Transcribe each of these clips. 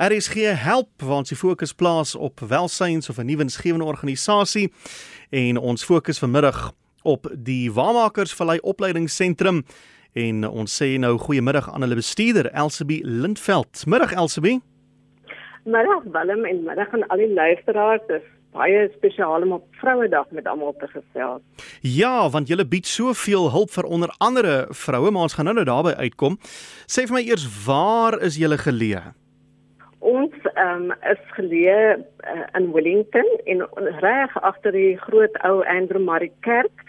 RSG help waar ons die fokus plaas op welsyns of 'n nuwe insgewende organisasie en ons fokus vanmiddag op die Waarmakers Vallei Opleidingsentrum en ons sê nou goeiemiddag aan hulle bestuurder Elsabie Lindveld. Middag Elsabie. Middag Willem en middag aan al die luisteraars. Dis baie spesiaal om op Vrouedag met almal te gesels. Ja, want julle bied soveel hulp vir onder andere vroue, maar ons gaan nou nou daarby uitkom. Sê vir my eers waar is julle geleë? Um, is geleë uh, in Wellington en reg agter die groot ou Andrew Murray Kerk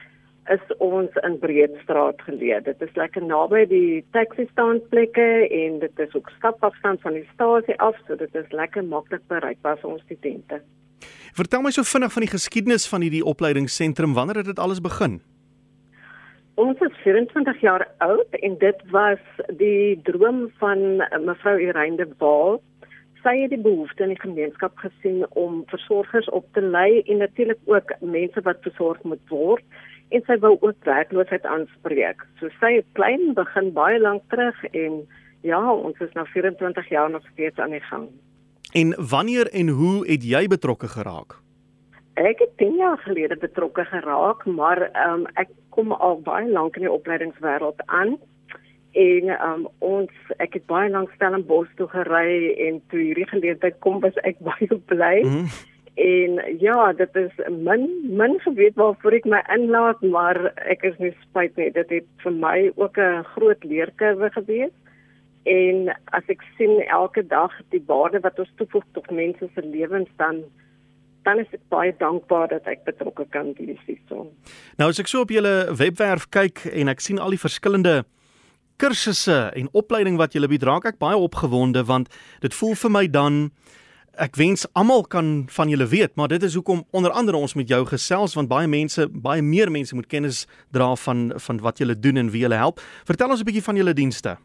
is ons in Breedstraat geleë. Dit is lekker naby die taxi standplekke en dit is ook stapafstand van die stasie af, so dit is lekker maklik bereikbaar vir ons studente. Vertel my so vinnig van die geskiedenis van hierdie opleidingsentrum. Wanneer het dit alles begin? Ons is 24 jaar oud en dit was die droom van mevrou Irene de Waal. Sy het die behoefte in die gemeenskap gesien om versorgers op te lei en natuurlik ook mense wat versorg moet word en sy wou ook werkloosheid aanspreek. So sy het klein begin baie lank terug en ja, ons is nou 24 jaar nog steeds aan die gang. En wanneer en hoe het jy betrokke geraak? Ek het 10 jaar gelede betrokke geraak, maar um, ek kom al baie lank in die opleidingswêreld aan. En um, ons ek het baie lank Stellenbosch toe gery en toe hierdie geleentheid kom was ek baie bly. Mm. En ja, dit is min min geweet waarvoor ek my inlaat, maar ek is nie spyt nie. Dit het vir my ook 'n groot leerkurwe gewees en as ek sien elke dag die waarde wat ons toevoeg tot mense se lewens dan dan is ek baie dankbaar dat ek betrokke kan wees hierson. Nou as ek so op julle webwerf kyk en ek sien al die verskillende kursusse en opleiding wat julle bied, raak ek baie opgewonde want dit voel vir my dan ek wens almal kan van julle weet, maar dit is hoekom onder andere ons met jou gesels want baie mense, baie meer mense moet kennis dra van van wat julle doen en wie julle help. Vertel ons 'n bietjie van julle dienste.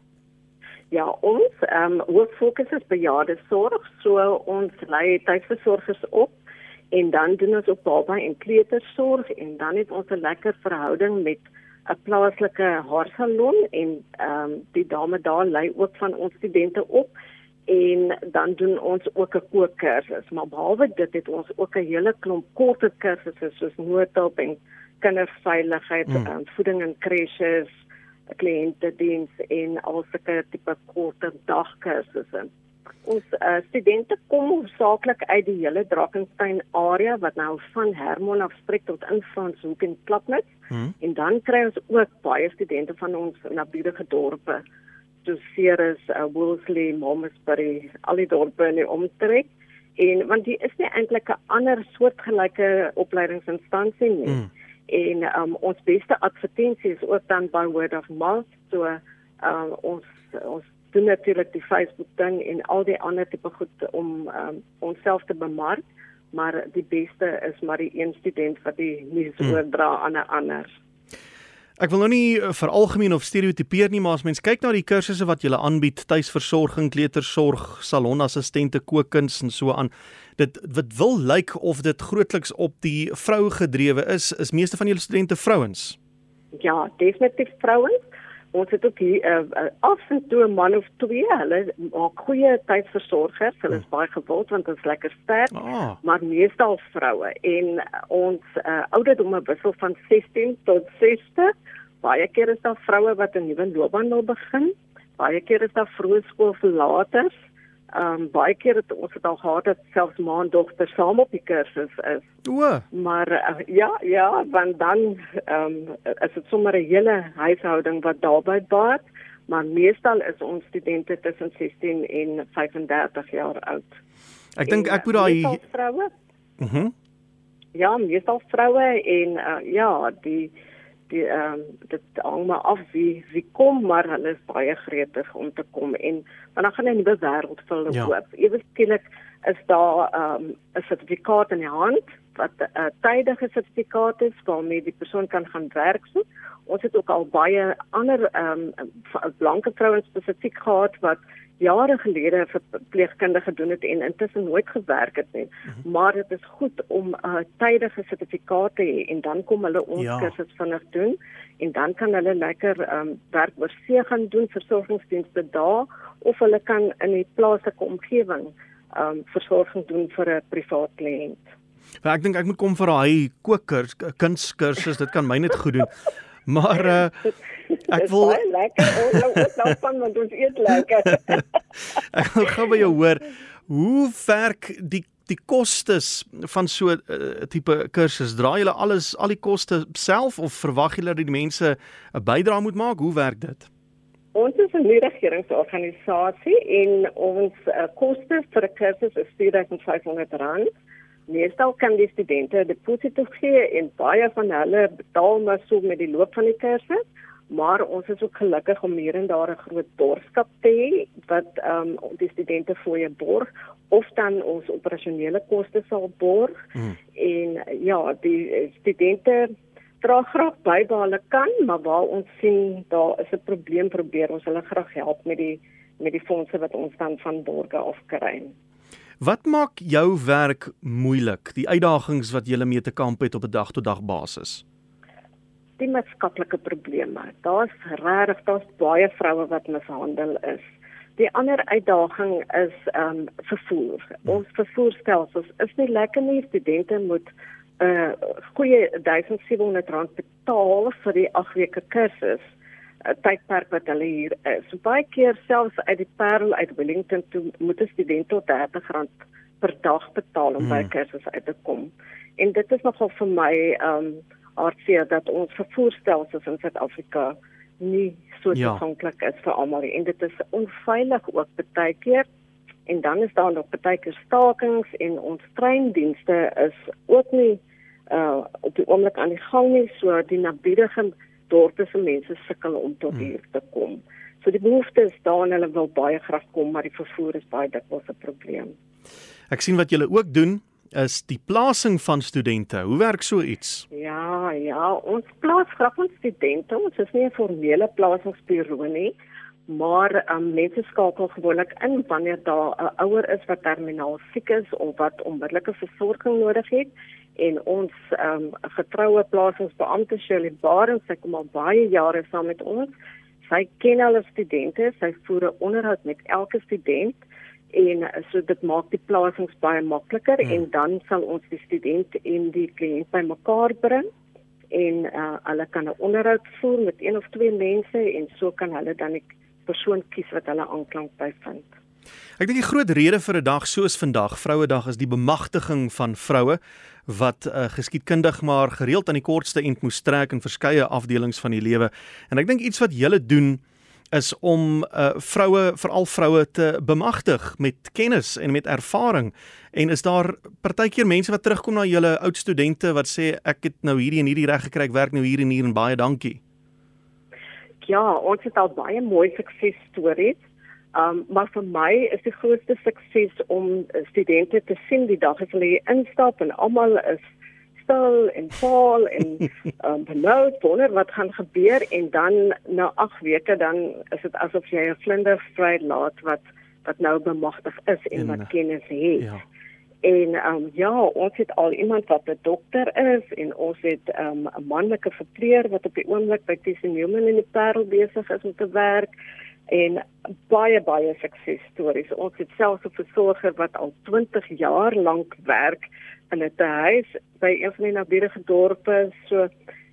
Ja, ons ehm um, hoof fokus is bejaarde sorg, so ons lei tydversorgers op en dan doen ons ook baba en kleutersorg en dan het ons 'n lekker verhouding met 'n plaaslike haarsalon en ehm um, die dame daar lei ook van ons studente op en dan doen ons ook 'n kookkursus, maar behalwe dit het ons ook 'n hele klomp korter kursusse soos noodhulp en kinderveiligheid, mm. um, voeding in krèches kliëntediens en alsulke tipe korte dagkursusse. Ons uh, studente kom hoofsaaklik uit die hele Drakensberg area wat nou van Hermon af strek tot in Franshoek en Klapmuts. Hmm. en dan kry ons ook baie studente van ons naburige dorpe. Soos Ceres, uh, Woolsley, Momsbury, al die dorpe in die omtrek. En want die is nie eintlik 'n ander soortgelyke opleidingsinstansie nie. Hmm. En um, ons beste advertensie is ook dan by word of mouth. So um, ons ons doen natuurlik die Facebook ding en al die ander tipe goed om um, onsself te bemark maar die beste is maar die een student wat die nuus hmm. oordra aan 'n ander Ek wil nou nie eh, vir algemeen of stereotipeer nie, maar as mens kyk na die kursusse wat jy aanbied, tuisversorging, kleutersorg, salonassistente, kookkuns en so aan, dit wat wil lyk of dit grootliks op die vrou gedrewe is, is meeste van julle studente vrouens. Ja, definitief vrouens. Ons het ook hier uh, af en toe 'n man of twee. Hulle maak goeie tydversorgers. Hulle is hmm. baie gewild want hulle is lekker sterk, oh. maar meestal vroue. En ons uh, ouderdomme wissel van 16 tot 60. Baie keer is daar vroue wat 'n nuwe loopbaan wil begin. Baie keer is daar vroeë skoolverlaters Ehm um, baie keer het ons het al gehad dat selfs ma en dogter saam op die kursus is. O. Maar uh, ja, ja, want dan ehm um, is dit sommer 'n hele huishouding wat daarbey baat, maar meestal is ons studente tussen 16 en 35 jaar oud. Ek dink ek moet daai vroue. Mhm. Ja, meestal vroue en uh, ja, die die ehm um, dit hang maar af wie wie kom maar hulle is baie gretig om te kom en want dan gaan 'n nuwe wêreld vir hulle ja. oop. Ewe skielik is daar ehm um, 'n sertifikaat in die hand wat 'n uh, tydige sertifikaat is waarmee die persoon kan gaan werk so. Ons het ook al baie ander ehm um, blanke vrouens spesifiek gehad wat jare gelede vir pleegkundige gedoen het en intussen nooit gewerk het nie. -hmm. Maar dit is goed om 'n uh, tydige sertifikaat te hê en dan kom hulle ons ja. kursus vinnig doen en dan kan hulle lekker um, werk oor see gaan doen versorgingsdienste daar of hulle kan in die plaaslike omgewing um versorging doen vir 'n privaat kliënt. Ja, ek dink ek moet kom vir daai kookers, kunskursus, dit kan my net goed doen. Maar uh, ek wil baie lekker. Ons nou ook nou van want ons eet lekker. ek wil gou by jou hoor, hoe werk die die kostes van so 'n uh, tipe kursus? Draai julle alles al die koste self of verwag julle dat die mense 'n bydrae moet maak? Hoe werk dit? Ons is 'n regeringsorganisasie en ons uh, koste vir 'n kursus is R4500. Meestal kan die studente deposito gee en baie van hulle betaal maar so met die loop van die kursus, maar ons is ook gelukkig om hier en daar 'n groot borgskap te hê wat ehm um, die studente vir jou borg of dan ons operasionele koste sal borg. Hmm. En ja, die studente dra graag by waar hulle kan, maar waar ons sien daar is 'n probleem, probeer ons hulle graag help met die met die fondse wat ons dan van borge afkry. Wat maak jou werk moeilik? Die uitdagings wat jy mee te kamp het op 'n dag tot dag basis? Die maatskaplike probleme. Daar's regtig daar's baie vroue wat mishandel is. Die ander uitdaging is ehm um, vervoer. Hmm. Ons vervoerstelsels is nie lekker nie. Studente moet 'n uh, goeie 1700 rand betaal vir die 8 weke kursus tydperk wat hulle hier is. So baie keer selfs uit die Parel uit Wellington toe moet 'n student tot R30 per dag betaal om mm. by hmm. kursus uit te kom. En dit is nogal vir my um, hartseer dat ons vervoerstelsels in Suid-Afrika nie so ja. toeganklik is vir almal en dit is onveilig ook baie keer. En dan is daar nog baie keer stakings en ons treindienste is ook nie uh op die oomblik aan die gang nie so die nabiedige dorpe se mense sukkel om tot hmm. hier te kom. So die behoefte is daar en hulle wil baie graag kom, maar die vervoer is baie dikwels 'n probleem. Ek sien wat julle ook doen is die plasing van studente. Hoe werk so iets? Ja, ja, ons plaas graag ons studente. Ons is nie 'n formele plasingsbureau nie, maar um, mense skakel gewoonlik in wanneer daar 'n ouer is wat terminaal siek is of wat onmiddellike versorging nodig het en ons ehm um, getroue plasingsbeampte Shirley Barnes sy kom al baie jare saam met ons. Sy ken al die studente, sy voer 'n onderhoud met elke student en uh, so dit maak die plasings baie makliker hmm. en dan sal ons die student en die kliënt bymekaar bring en uh, hulle kan 'n onderhoud voer met een of twee mense en so kan hulle dan 'n persoon kies wat hulle aanklank by vind. Ek dink die groot rede vir 'n dag soos vandag, Vrouedag, is die bemagtiging van vroue wat uh, geskiedkundig maar gereeld aan die kortste end moes trek in verskeie afdelings van die lewe. En ek dink iets wat julle doen is om uh, vroue, veral vroue te bemagtig met kennis en met ervaring. En is daar partykeer mense wat terugkom na julle oud studente wat sê ek het nou hierdie en hierdie reg gekry, ek werk nou hier en hier en baie dankie. Ja, ons het al baie mooi suksesstories. Um maar vir my is die grootste sukses om studente te sien die dag as hulle instap en almal is stil en vol en um benoud wonder wat gaan gebeur en dan na 8 weke dan is dit asof jy 'n vlinder vry laat wat wat nou bemagtig is en, en wat kennis het. Ja. En um ja, ons het al iemand wat 'n dokter is en ons het um 'n manlike verpleër wat op die oomblik by Tissy Newman in die Parel besig is om te werk en baie baie suksesstories. Ons het selfs 'n versorger wat al 20 jaar lank werk in 'n huis by een van die naburige dorpe. So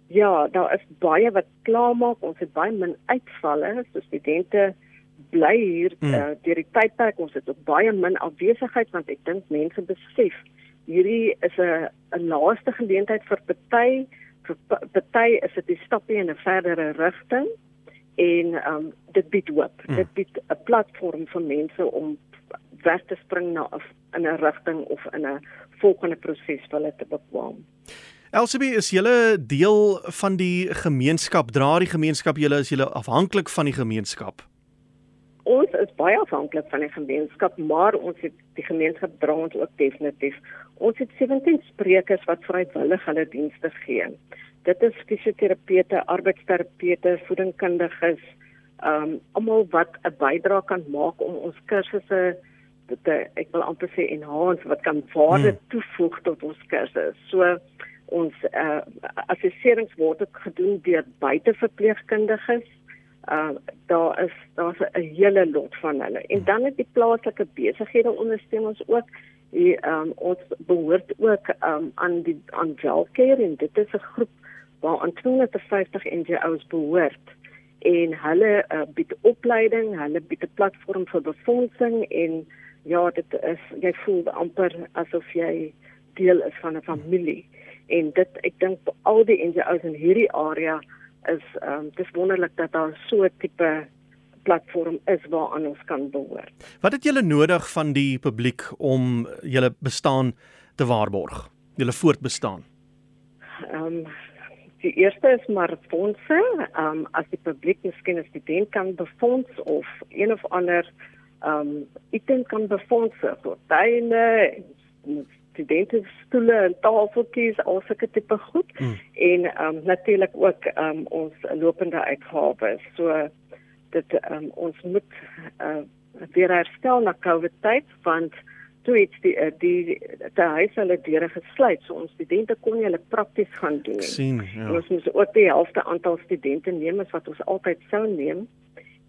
ja, daar is baie wat klaarmaak. Ons het baie min uitvalle. So studente bly hier mm. uh, deur die tydperk. Ons het ook baie min afwesigheid want ek dink mense besef hierdie is 'n 'n laaste geleentheid vir party vir party is dit 'n stapie in 'n verdere rigting en um, dit bied hoop. Hmm. Dit bied 'n platform vir mense om weg te spring na in 'n rigting of in 'n volgende proses vir hulle te bekwam. Elsabie, is julle deel van die gemeenskap? Dra die gemeenskap julle is julle afhanklik van die gemeenskap? Ons is baie afhanklik van die gemeenskap, maar ons het die gemeenskap dra ons ook definitief. Ons het 17 sprekers wat vrywillig hulle dienste gee dit is fisioterapeute, arbeidsterapeute, voedingkundiges, ehm um, almal wat 'n bydrae kan maak om ons kursusse te ek wil amper sê enhance wat kan waarde hmm. toevoeg tot ons kursusse. So ons uh, assesserings word ook gedoen deur buiteverpleegkundiges uh daar is daar's 'n hele lot van hulle. En dan het die plaaslike besighede ondersteun ons ook. Die um ons behoort ook um aan die aan Welcare en dit is 'n groep waar aan 250 NGO's behoort en hulle uh, bied opleiding, hulle bied 'n platform vir befondsing en ja, dit is jy voel amper asof jy deel is van 'n familie. En dit ek dink al die NGO's in hierdie area is ehm um, dis wonderlik dat daar so 'n tipe platform is waaraan ons kan behoort. Wat het julle nodig van die publiek om julle bestaan te waarborg? Julle voortbestaan. Ehm um, die eerste is maar fondse. Ehm um, as die publiek miskien 'n student kan befonds of een of ander ehm um, item kan befonds vir tuine studente stoele en tafeltjies al sulke tipe goed mm. en ehm um, natuurlik ook ehm um, ons lopende uitgawes. So dit um, ons moet uh, weer herstel na Covid tyd want toe iets die eh, die die huis hulle deure gesluit so ons studente kon nie hulle prakties gaan doen nie. sien ja. Ons moes ook die helfte aantal studente neem as wat ons altyd sou neem.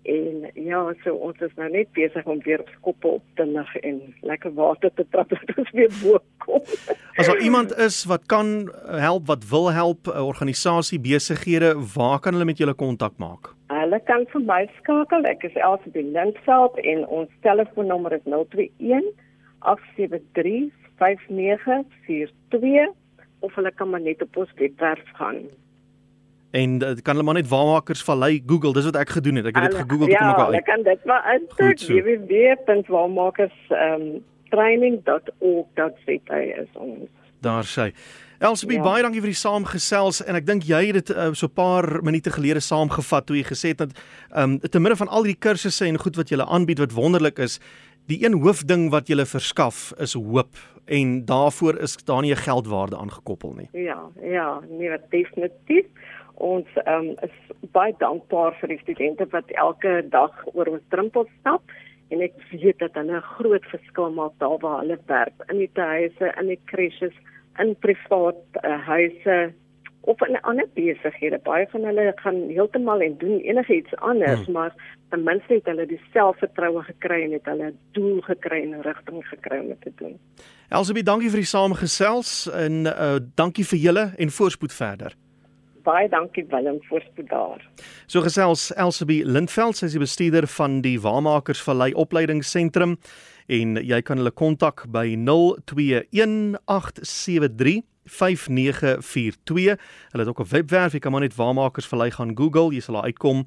En ja, so ons is nou net besig om weer op skoppe op te lig en lekker water te trap dat ons weer bo kom. As daar iemand is wat kan help, wat wil help, 'n organisasie, besighede, waar kan hulle met julle kontak maak? Hulle kan vir my skakel. Ek is Elsie by Linkshelp en ons telefoonnommer is 021 873 5942 of hulle kan maar net op ons webwerf gaan. En uh, kan hulle maar net waarmakers vallei Google dis wat ek gedoen het. Ek het dit gegoogel ja, kom ek uit. ja kan dit maar intik. www.waarmakerstraining.org.za is ons. Daar sê Elsbie ja. baie dankie vir die saamgesels en ek dink jy het dit uh, so 'n paar minute gelede saamgevat toe jy gesê het dat um, te midde van al die kursusse en goed wat jy aanbied wat wonderlik is die een hoofding wat jy verskaf is hoop en daarvoor is daar nie 'n geldwaarde aangekoppel nie ja ja nee definitief ons um, is baie dankbaar vir die studente wat elke dag oor ons drempel stap en ek weet dat hulle 'n groot verskil maak daar waar hulle werk in die huise, in die krisis, in privaat uh, huise of in ander besighede. Baie van hulle gaan heeltemal en doen enigiets anders, hmm. maar ten minste het hulle die selfvertroue gekry en het hulle 'n doel gekry en 'n rigting gekry om te doen. Elsabie, dankie vir die saamgesels en uh, dankie vir julle en voorspoed verder baie dankie Willem voorspoed daar. So gesels Elsabie Lindveld, sy is die bestuurder van die Waarmakers Vallei Opleidingsentrum en jy kan hulle kontak by 021873 5942. Hulle het ook 'n webwerf, jy kan maar net Waarmakers Vallei gaan Google, jy sal daar uitkom